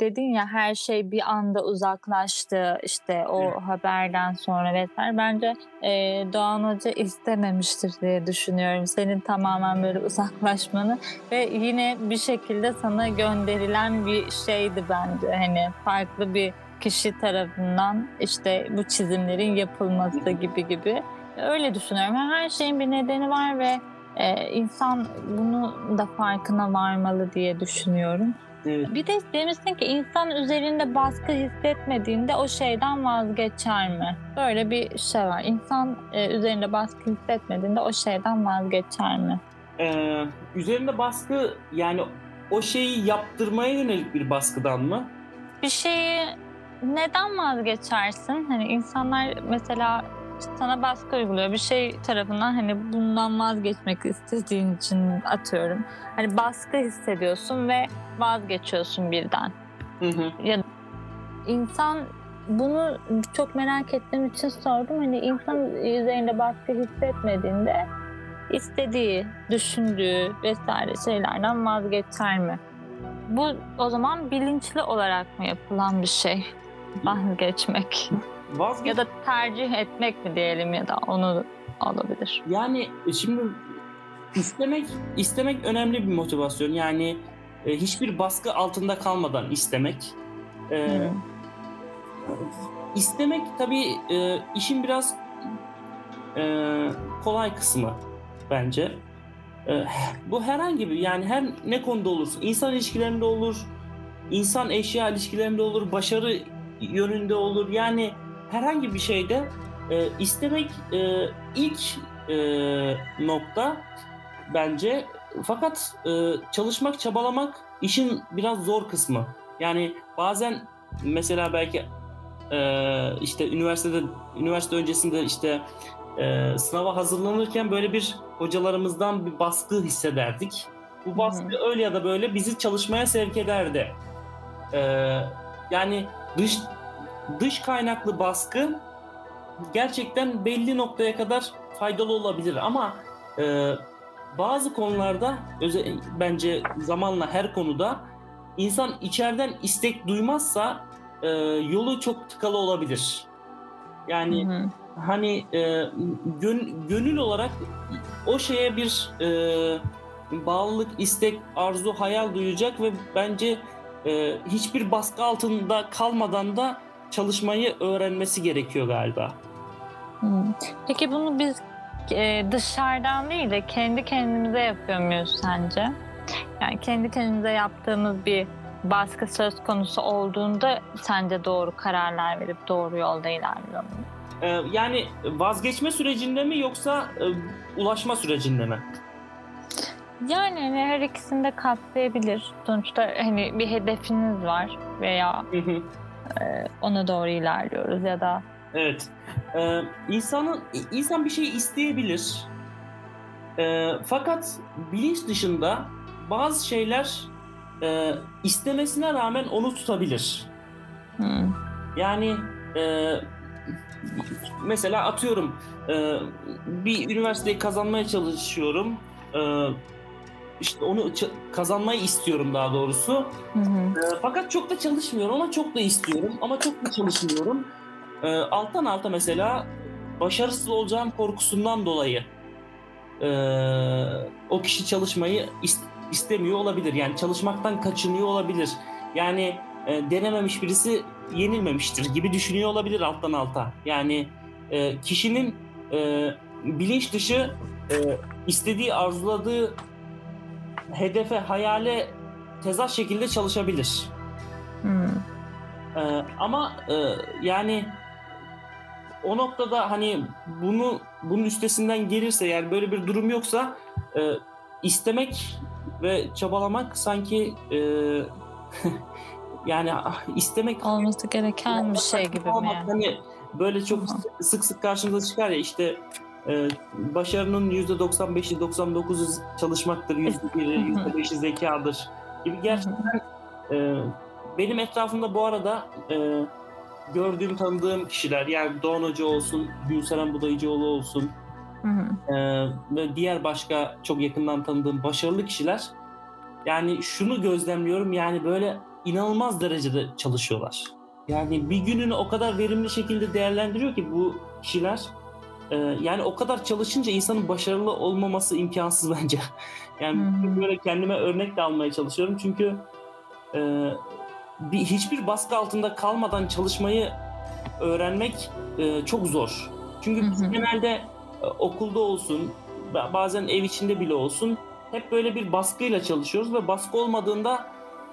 dedin ya her şey bir anda uzaklaştı işte o
Evet.
haberden sonra vesaire. Bence e, Doğan Hoca istememiştir diye düşünüyorum. Senin tamamen böyle <laughs> uzaklaşmanı ve yine bir şekilde sana gönderilen bir şeydi bence. Hani farklı bir kişi tarafından işte bu çizimlerin yapılması gibi gibi. Öyle düşünüyorum. Her şeyin bir nedeni var ve e, insan bunu da farkına varmalı diye düşünüyorum.
Evet.
Bir de demişsin ki insan üzerinde baskı hissetmediğinde o şeyden vazgeçer mi? Böyle bir şey var. İnsan e, üzerinde baskı hissetmediğinde o şeyden vazgeçer mi?
Ee, üzerinde baskı yani o şeyi yaptırmaya yönelik bir baskıdan mı?
Bir şeyi neden vazgeçersin? Hani insanlar mesela sana baskı uyguluyor. Bir şey tarafından hani bundan vazgeçmek istediğin için atıyorum. Hani baskı hissediyorsun ve vazgeçiyorsun birden.
Hı hı.
ya insan bunu çok merak ettiğim için sordum. Hani insan üzerinde baskı hissetmediğinde istediği, düşündüğü vesaire şeylerden vazgeçer mi? Bu o zaman bilinçli olarak mı yapılan bir şey? Vazgeçmek
Vazgeç
ya da tercih etmek mi diyelim ya da onu olabilir.
Yani e, şimdi istemek istemek önemli bir motivasyon. Yani e, hiçbir baskı altında kalmadan istemek. E,
Hı.
istemek tabii e, işin biraz e, kolay kısmı bence. E, bu herhangi bir yani her ne konuda olursa insan ilişkilerinde olur, insan eşya ilişkilerinde olur, başarı yönünde olur. Yani herhangi bir şeyde e, istemek e, ilk e, nokta bence. Fakat e, çalışmak, çabalamak işin biraz zor kısmı. Yani bazen mesela belki e, işte üniversitede üniversite öncesinde işte e, sınava hazırlanırken böyle bir hocalarımızdan bir baskı hissederdik. Bu baskı öyle ya da böyle bizi çalışmaya sevk ederdi. E, yani dış dış kaynaklı baskı gerçekten belli noktaya kadar faydalı olabilir ama e, bazı konularda bence zamanla her konuda insan içeriden istek duymazsa e, yolu çok tıkalı olabilir. Yani
Hı hı.
hani e, gön- gönül olarak o şeye bir e, bağlılık, istek, arzu, hayal duyacak ve bence e, hiçbir baskı altında kalmadan da çalışmayı öğrenmesi gerekiyor galiba.
Hmm. Peki bunu biz e, dışarıdan değil de kendi kendimize yapıyor muyuz sence? Yani kendi kendimize yaptığımız bir baskı söz konusu olduğunda sence doğru kararlar verip doğru yolda ilerliyor muyuz?
E, yani vazgeçme sürecinde mi yoksa e, ulaşma sürecinde mi?
Yani hani her ikisini de kapsayabilir. Sonuçta hani bir hedefiniz var veya. E, ona doğru ilerliyoruz ya da
Evet. Ee, insanın insan bir şey isteyebilir. E, fakat bilinç dışında bazı şeyler e, istemesine rağmen onu tutabilir.
Hmm.
Yani e, mesela atıyorum e, bir üniversiteyi kazanmaya çalışıyorum. E, işte onu kazanmayı istiyorum daha doğrusu.
Hı hı.
E, fakat çok da çalışmıyorum ama çok da istiyorum ama çok da çalışmıyorum. E, alttan alta mesela başarısız olacağım korkusundan dolayı e, o kişi çalışmayı is- istemiyor olabilir. Yani çalışmaktan kaçınıyor olabilir. Yani e, denememiş birisi yenilmemiştir gibi düşünüyor olabilir alttan alta. Yani e, kişinin e, bilinç dışı e, istediği, arzuladığı hedefe, hayale tezat şekilde çalışabilir.
Hmm.
Ee, ama e, yani o noktada hani bunu bunun üstesinden gelirse yani böyle bir durum yoksa e, istemek ve çabalamak sanki e, <laughs> yani ah, istemek
Olması gereken bir şey gibi mi?
olmak
yani?
hani böyle çok sık sık karşımıza çıkar ya işte e, başarının %95'i 99'u çalışmaktır, %1'i
Hı hı.
%5'i zekadır gibi gerçekten e, benim etrafımda bu arada e, gördüğüm tanıdığım kişiler yani Doğan Hoca olsun, Gülseren Budayıcıoğlu olsun e, ve diğer başka çok yakından tanıdığım başarılı kişiler yani şunu gözlemliyorum yani böyle inanılmaz derecede çalışıyorlar. Yani bir gününü o kadar verimli şekilde değerlendiriyor ki bu kişiler. E, yani o kadar çalışınca insanın başarılı olmaması imkansız <laughs> bence. Yani
hı.
böyle kendime örnek de almaya çalışıyorum çünkü e, bir hiçbir baskı altında kalmadan çalışmayı öğrenmek e, çok zor. Çünkü biz
hı.
genelde e, okulda olsun, ba- bazen ev içinde bile olsun hep böyle bir baskıyla çalışıyoruz ve baskı olmadığında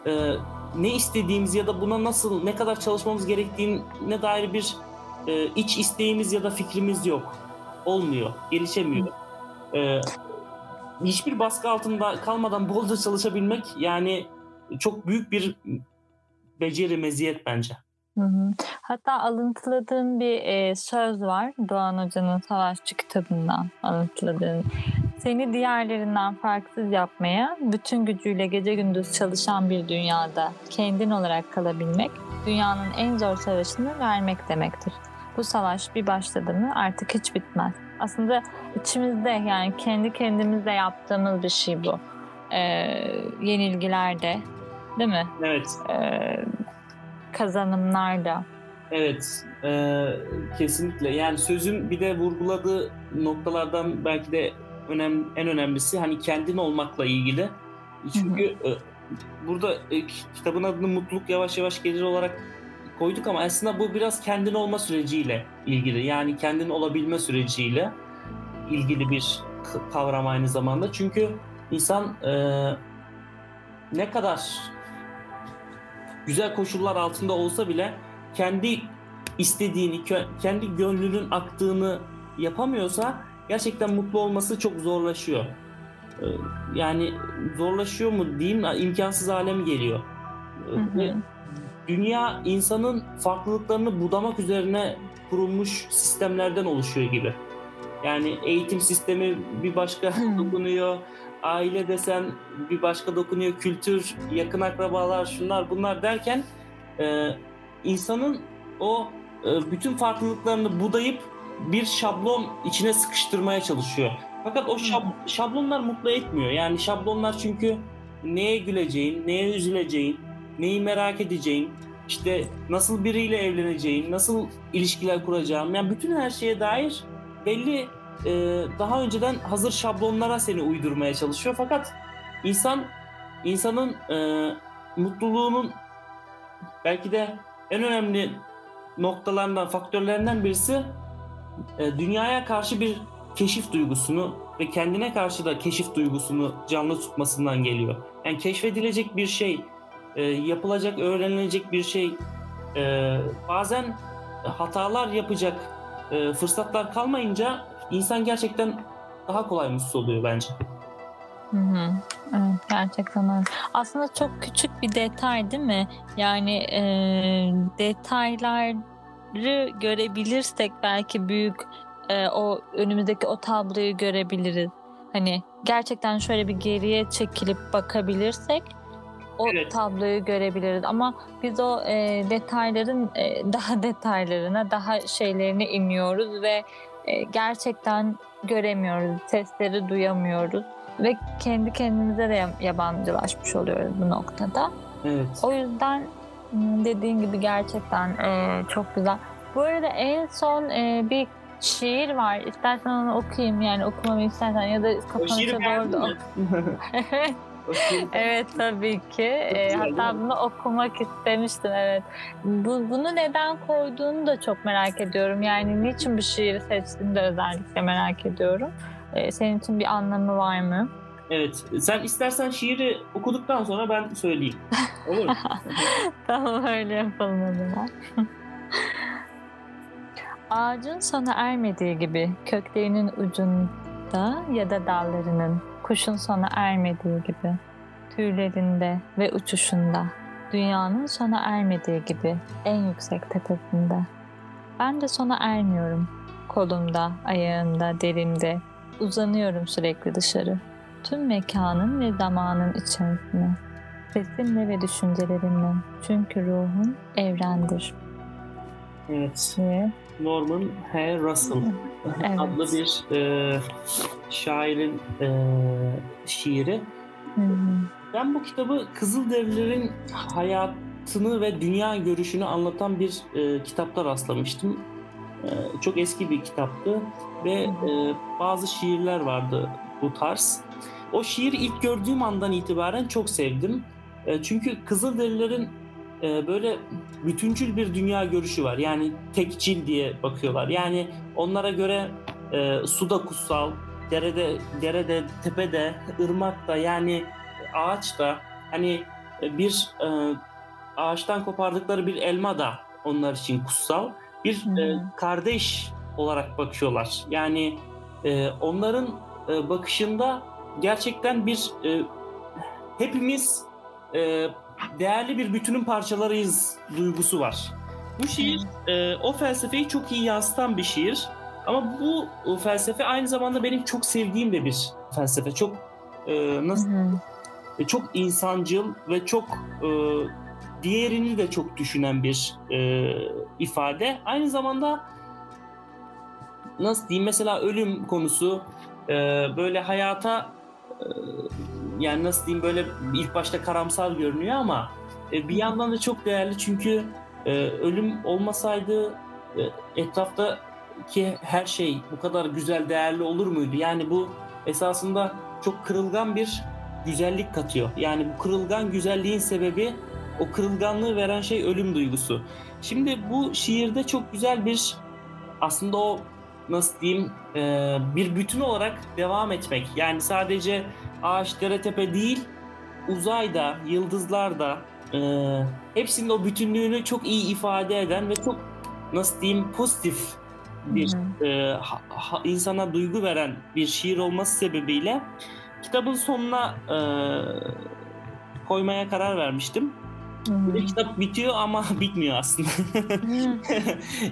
e, ne istediğimiz ya da buna nasıl ne kadar çalışmamız gerektiğine dair bir e, iç isteğimiz ya da fikrimiz yok. Olmuyor, gelişemiyor. E, hiçbir baskı altında kalmadan bolca çalışabilmek yani çok büyük bir beceri, meziyet bence.
Hı hı. Hatta alıntıladığım bir e, söz var Doğan Hoca'nın Savaşçı kitabından alıntıladığım. Seni diğerlerinden farksız yapmaya, bütün gücüyle gece gündüz çalışan bir dünyada kendin olarak kalabilmek, dünyanın en zor savaşını vermek demektir. Bu savaş bir başladı mı artık hiç bitmez. Aslında içimizde yani kendi kendimizle yaptığımız bir şey bu. Ee, yenilgilerde değil mi?
Evet,
Ee, kazanımlarda.
evet. e, kesinlikle. Yani sözün bir de vurguladığı noktalardan belki de önem, en önemlisi hani kendin olmakla ilgili. Çünkü e, burada e, kitabın adını mutluluk yavaş yavaş gelir olarak koyduk ama aslında bu biraz kendin olma süreciyle ilgili. Yani kendin olabilme süreciyle ilgili bir kavram aynı zamanda. Çünkü insan e, ne kadar güzel koşullar altında olsa bile kendi istediğini, kendi gönlünün aktığını yapamıyorsa gerçekten mutlu olması çok zorlaşıyor. Ee, Yani zorlaşıyor mu diyeyim, imkansız hale mi geliyor? Ee,
Hı hı.
Dünya insanın farklılıklarını budamak üzerine kurulmuş sistemlerden oluşuyor gibi. Yani eğitim sistemi bir başka
Hmm.
dokunuyor, aile desen bir başka dokunuyor, kültür, yakın akrabalar, şunlar bunlar derken e, insanın o e, bütün farklılıklarını budayıp bir şablon içine sıkıştırmaya çalışıyor. Fakat o şab- şablonlar mutlu etmiyor. Yani şablonlar çünkü neye güleceğin, neye üzüleceğin, neyi merak edeceğin, işte nasıl biriyle evleneceğin, nasıl ilişkiler kuracağın, yani bütün her şeye dair belli e, daha önceden hazır şablonlara seni uydurmaya çalışıyor. Fakat insan insanın e, mutluluğunun belki de en önemli noktalarından, faktörlerinden birisi e, dünyaya karşı bir keşif duygusunu ve kendine karşı da keşif duygusunu canlı tutmasından geliyor. Yani keşfedilecek bir şey, e, yapılacak, öğrenilecek bir şey, e, bazen hatalar yapacak e, fırsatlar kalmayınca insan gerçekten daha kolay mutsuz oluyor bence.
Hı hı. Evet, gerçekten öyle. Aslında çok küçük bir detay değil mi? Yani e, detayları görebilirsek belki büyük e, o önümüzdeki o tabloyu görebiliriz. Hani gerçekten şöyle bir geriye çekilip bakabilirsek o
Evet.
tabloyu görebiliriz. Ama biz o e, detayların e, <laughs> daha detaylarına, daha şeylerine iniyoruz ve e, gerçekten göremiyoruz, sesleri duyamıyoruz ve kendi kendimize de yab- yabancılaşmış oluyoruz bu noktada.
Evet.
O yüzden dediğin gibi gerçekten e, çok güzel. Bu arada en son e, bir şiir var. İstersen onu okuyayım yani okumamı istersen ya da kapanışa doğru da
mi? <laughs>
Evet tabii ki.
Güzel,
hatta bunu okumak istemiştim evet. Bu, bunu neden koyduğunu da çok merak ediyorum. Yani niçin bu şiiri seçtiğini de özellikle merak ediyorum. Ee, senin için bir anlamı var mı?
Evet. Sen istersen şiiri okuduktan sonra ben söyleyeyim. <laughs> Olur mu?
tamam öyle yapalım o zaman. <laughs> Ağacın sona ermediği gibi köklerinin ucunda ya da dallarının kuşun sona ermediği gibi tüylerinde ve uçuşunda dünyanın sona ermediği gibi en yüksek tepesinde. Ben de sona ermiyorum. Kolumda, ayağımda, derimde uzanıyorum sürekli dışarı. Tüm mekanın ve zamanın içerisine. Sesimle ve düşüncelerimle. Çünkü ruhum evrendir
evet.
diye.
Norman H. Russell
Evet.
adlı bir e, şairin e, şiiri.
Hı hı.
Ben bu kitabı Kızılderililerin hayatını ve dünya görüşünü anlatan bir e, kitapta rastlamıştım. E, çok eski bir kitaptı ve e, bazı şiirler vardı bu tarz. O şiiri ilk gördüğüm andan itibaren çok sevdim. E, çünkü Kızılderililerin e, böyle bütüncül bir dünya görüşü var. Yani tekçil diye bakıyorlar. Yani onlara göre e, su da kutsal, derede, derede, tepede, ırmakta yani ağaç da hani bir e, ağaçtan kopardıkları bir elma da onlar için kutsal. Bir e,
Hı.
kardeş olarak bakıyorlar. Yani e, onların e, bakışında gerçekten bir e, hepimiz e, değerli bir bütünün parçalarıyız duygusu var. Bu şiir e, o felsefeyi çok iyi yansıtan bir şiir. Ama bu o felsefe aynı zamanda benim çok sevdiğim de bir felsefe. Çok e, nasıl e, çok insancıl ve çok e, diğerini de çok düşünen bir e, ifade. Aynı zamanda nasıl diyeyim mesela ölüm konusu e, böyle hayata e, yani nasıl diyeyim böyle ilk başta karamsar görünüyor ama e, bir yandan da çok değerli çünkü e, ölüm olmasaydı e, etraftaki her şey bu kadar güzel değerli olur muydu? Yani bu esasında çok kırılgan bir güzellik katıyor. Yani bu kırılgan güzelliğin sebebi o kırılganlığı veren şey ölüm duygusu. Şimdi bu şiirde çok güzel bir aslında o nasıl diyeyim e, bir bütün olarak devam etmek. Yani sadece ağaç, dere, tepe değil uzayda, yıldızlarda e, hepsinin o bütünlüğünü çok iyi ifade eden ve çok nasıl diyeyim pozitif bir e, ha- ha- insana duygu veren bir şiir olması sebebiyle kitabın sonuna e, koymaya karar vermiştim.
Hı hı.
Bir kitap bitiyor ama <laughs> bitmiyor aslında. <laughs>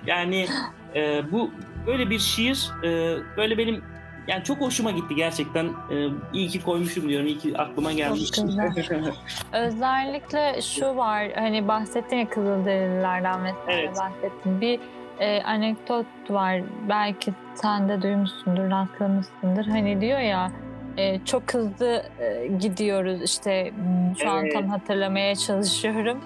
Yani e, bu böyle bir şiir e, böyle benim yani çok hoşuma gitti gerçekten. E, iyi ki koymuşum diyorum. İyi ki aklıma gelmiş. <laughs>
Özellikle şu var hani bahsettin ya Kızılderililerden vesaire
Evet.
bahsettin. Bir e, anekdot var belki sen de duymuşsundur rastlamışsındır. Hani diyor ya e, çok hızlı e, gidiyoruz işte hmm, şu an
Evet.
tam hatırlamaya çalışıyorum.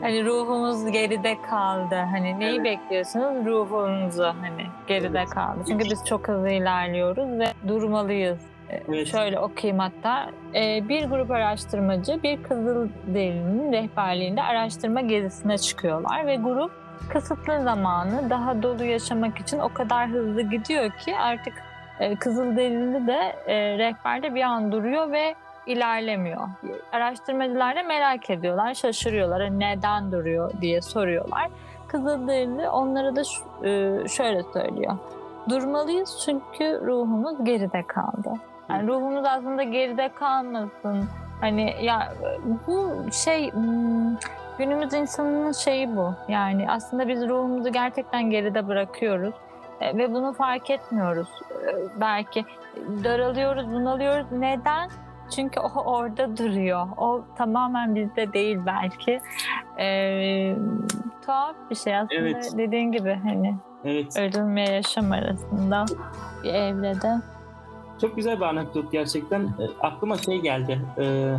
Hani ruhumuz geride kaldı. Hani neyi
Evet.
bekliyorsunuz? Ruhunuzu hani geride
Evet.
kaldı. Çünkü biz çok hızlı ilerliyoruz ve durmalıyız. E,
Evet.
Şöyle okuyayım hatta. E, bir grup araştırmacı bir Kızılderili'nin rehberliğinde araştırma gezisine çıkıyorlar ve grup kısıtlı zamanı daha dolu yaşamak için o kadar hızlı gidiyor ki artık e, Kızılderili de e, rehberde bir an duruyor ve ilerlemiyor. Araştırmacılar da merak ediyorlar, şaşırıyorlar. Hani Neden duruyor diye soruyorlar. Kızılderili onlara da e, şöyle söylüyor. Durmalıyız çünkü ruhumuz geride kaldı. Yani ruhumuz aslında geride kalmasın. Hani ya bu şey hmm, günümüz insanının şeyi bu. Yani aslında biz ruhumuzu gerçekten geride bırakıyoruz. E, ve bunu fark etmiyoruz. E, belki daralıyoruz, bunalıyoruz. Neden? Çünkü o orada duruyor. O tamamen bizde değil belki. Ee, tuhaf bir şey aslında.
Evet.
Dediğin gibi hani
Evet.
ölüm ve yaşam arasında bir evrede.
Çok güzel bir anekdot gerçekten. E, aklıma şey geldi. E,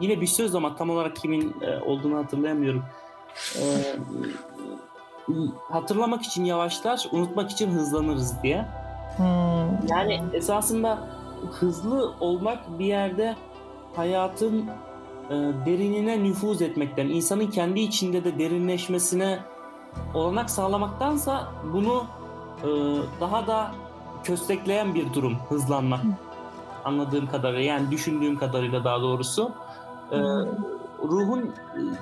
yine bir söz ama tam olarak kimin e, olduğunu hatırlayamıyorum. E, hatırlamak için yavaşlar, unutmak için hızlanırız diye.
Hmm.
Yani esasında hızlı olmak bir yerde hayatın e, derinine nüfuz etmekten, insanın kendi içinde de derinleşmesine olanak sağlamaktansa bunu e, daha da köstekleyen bir durum hızlanmak. Anladığım kadarıyla yani düşündüğüm kadarıyla daha doğrusu. E, ruhun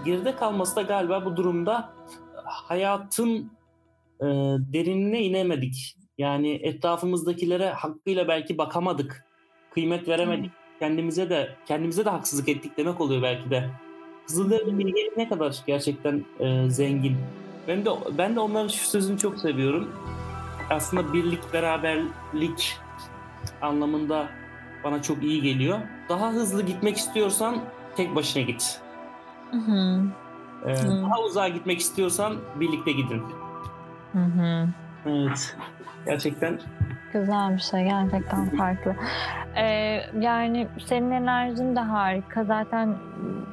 geride kalması da galiba bu durumda hayatın e, derinine inemedik. Yani etrafımızdakilere hakkıyla belki bakamadık. Kıymet veremedik. Kendimize de kendimize de haksızlık ettik demek oluyor belki de. Kızılderili bilgelik ne kadar gerçekten e, zengin. Ben de ben de onların şu sözünü çok seviyorum. Aslında birlik, beraberlik anlamında bana çok iyi geliyor. Daha hızlı gitmek istiyorsan tek başına git.
Hı hı.
Ee,
Hı.
Daha uzağa gitmek istiyorsan birlikte gidin.
Hı hı.
Evet. Gerçekten
Güzel bir şey gerçekten farklı. Ee, yani senin enerjin de harika. Zaten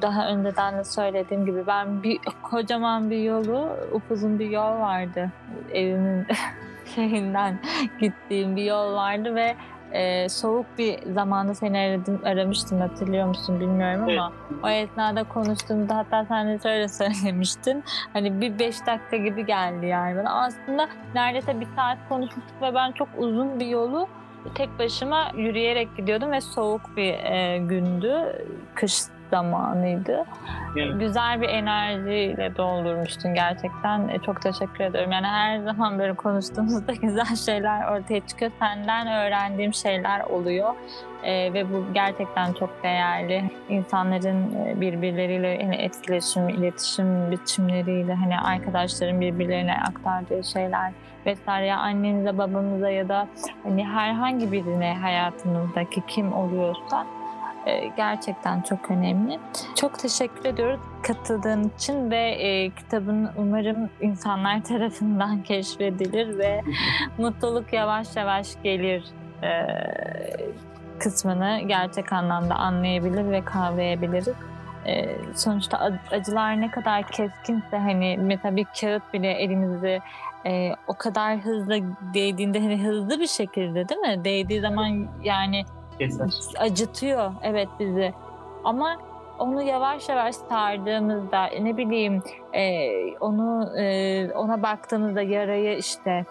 daha önceden de söylediğim gibi ben bir kocaman bir yolu, upuzun bir yol vardı. Evimin <laughs> şeyinden gittiğim bir yol vardı ve e, soğuk bir zamanda seni aradım, aramıştım hatırlıyor musun bilmiyorum ama o esnada konuştuğumda hatta sen de şöyle <laughs> söylemiştin. Hani bir beş dakika gibi geldi yani bana. Aslında neredeyse bir saat konuşmuştuk ve ben çok uzun bir yolu tek başıma yürüyerek gidiyordum ve soğuk bir e, gündü. Kış zamanıydı.
Evet.
Güzel bir enerjiyle doldurmuştun gerçekten. E, çok teşekkür ediyorum. Yani her zaman böyle konuştuğumuzda <laughs> güzel şeyler ortaya çıkıyor. Senden öğrendiğim şeyler oluyor. E, ve bu gerçekten çok değerli. İnsanların e, birbirleriyle hani etkileşim, iletişim biçimleriyle hani arkadaşların birbirlerine aktardığı şeyler vesaire ya annenize, babanıza ya da hani herhangi birine hayatınızdaki kim oluyorsa gerçekten çok önemli. Çok teşekkür ediyoruz katıldığın için ve e, kitabın umarım insanlar <laughs> tarafından keşfedilir ve <laughs> mutluluk yavaş yavaş gelir e, kısmını gerçek anlamda anlayabilir ve kavrayabiliriz. E, sonuçta ac- acılar ne kadar keskinse hani mesela bir kağıt bile elimizi e, o kadar hızlı değdiğinde hani hızlı bir şekilde değil mi? Değdiği zaman yani
keser.
acıtıyor evet bizi. Ama onu yavaş yavaş sardığımızda ne bileyim e, onu e, ona baktığımızda yarayı işte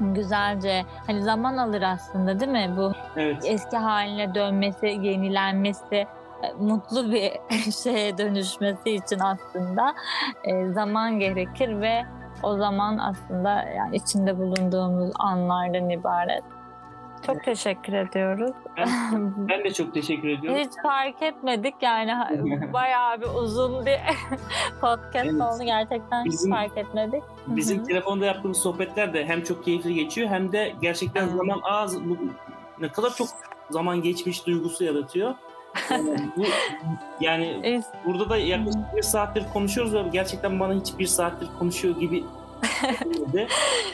güzelce hani zaman alır aslında değil mi bu
Evet.
eski haline dönmesi, yenilenmesi, e, mutlu bir <laughs> şeye dönüşmesi için aslında e, zaman gerekir ve o zaman aslında yani içinde bulunduğumuz anlardan ibaret. Çok teşekkür ediyoruz.
Ben, <laughs> ben de çok teşekkür ediyorum.
Hiç fark etmedik yani <laughs> bayağı bir uzun bir <laughs> podcast
Evet.
oldu gerçekten hiç
Bizim-
fark etmedik.
Bizim telefonda yaptığımız sohbetler de hem çok keyifli geçiyor hem de gerçekten
Evet.
zaman az ne kadar çok zaman geçmiş duygusu yaratıyor. Yani bu yani burada da yaklaşık bir saattir konuşuyoruz ve gerçekten bana hiç bir saattir konuşuyor gibi.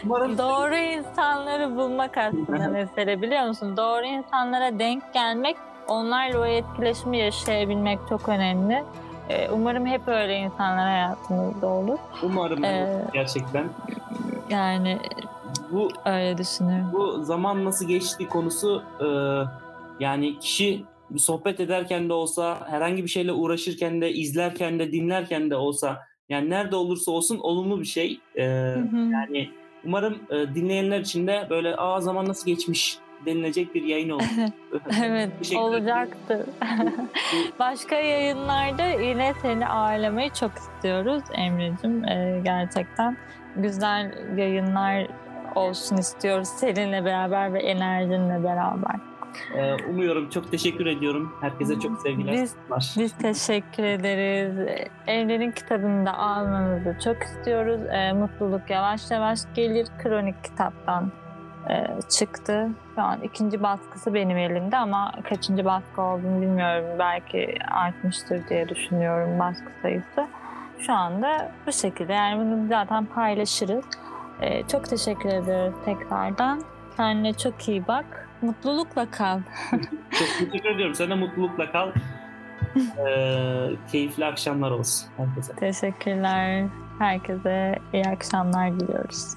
Umarım <laughs>
Doğru insanları bulmak aslında mesele biliyor musun? Doğru insanlara denk gelmek, onlarla o etkileşimi yaşayabilmek çok önemli. Ee, Umarım hep öyle insanlar hayatımızda olur.
umarım
Ee,
gerçekten
Yani
bu
öyle düşünüyorum.
bu zaman nasıl geçti konusu e, yani kişi sohbet ederken de olsa herhangi bir şeyle uğraşırken de izlerken de dinlerken de olsa yani nerede olursa olsun olumlu bir şey. E,
Hı hı.
yani umarım e, dinleyenler için de böyle aa zaman nasıl geçmiş denilecek bir yayın olur. <laughs>
Evet olacaktır. <laughs> Başka yayınlarda yine seni ağırlamayı çok istiyoruz Emre'cim. Ee, gerçekten güzel yayınlar olsun istiyoruz seninle beraber ve enerjinle beraber.
Ee, umuyorum. Çok teşekkür ediyorum. Herkese çok sevgiler.
Biz- Biz teşekkür ederiz. Evlerin kitabını da almanızı çok istiyoruz. Ee, mutluluk yavaş yavaş gelir. Kronik kitaptan e, çıktı. Şu an ikinci baskısı benim elimde ama kaçıncı baskı olduğunu bilmiyorum. Belki artmıştır diye düşünüyorum baskı sayısı. Şu anda bu şekilde. Yani bunu zaten paylaşırız. Ee, çok teşekkür ediyoruz tekrardan. Kendine çok iyi bak. Mutlulukla kal.
Çok teşekkür ediyorum. Sen de mutlulukla kal. Ee, keyifli akşamlar olsun herkese.
Teşekkürler. Herkese iyi akşamlar diliyoruz.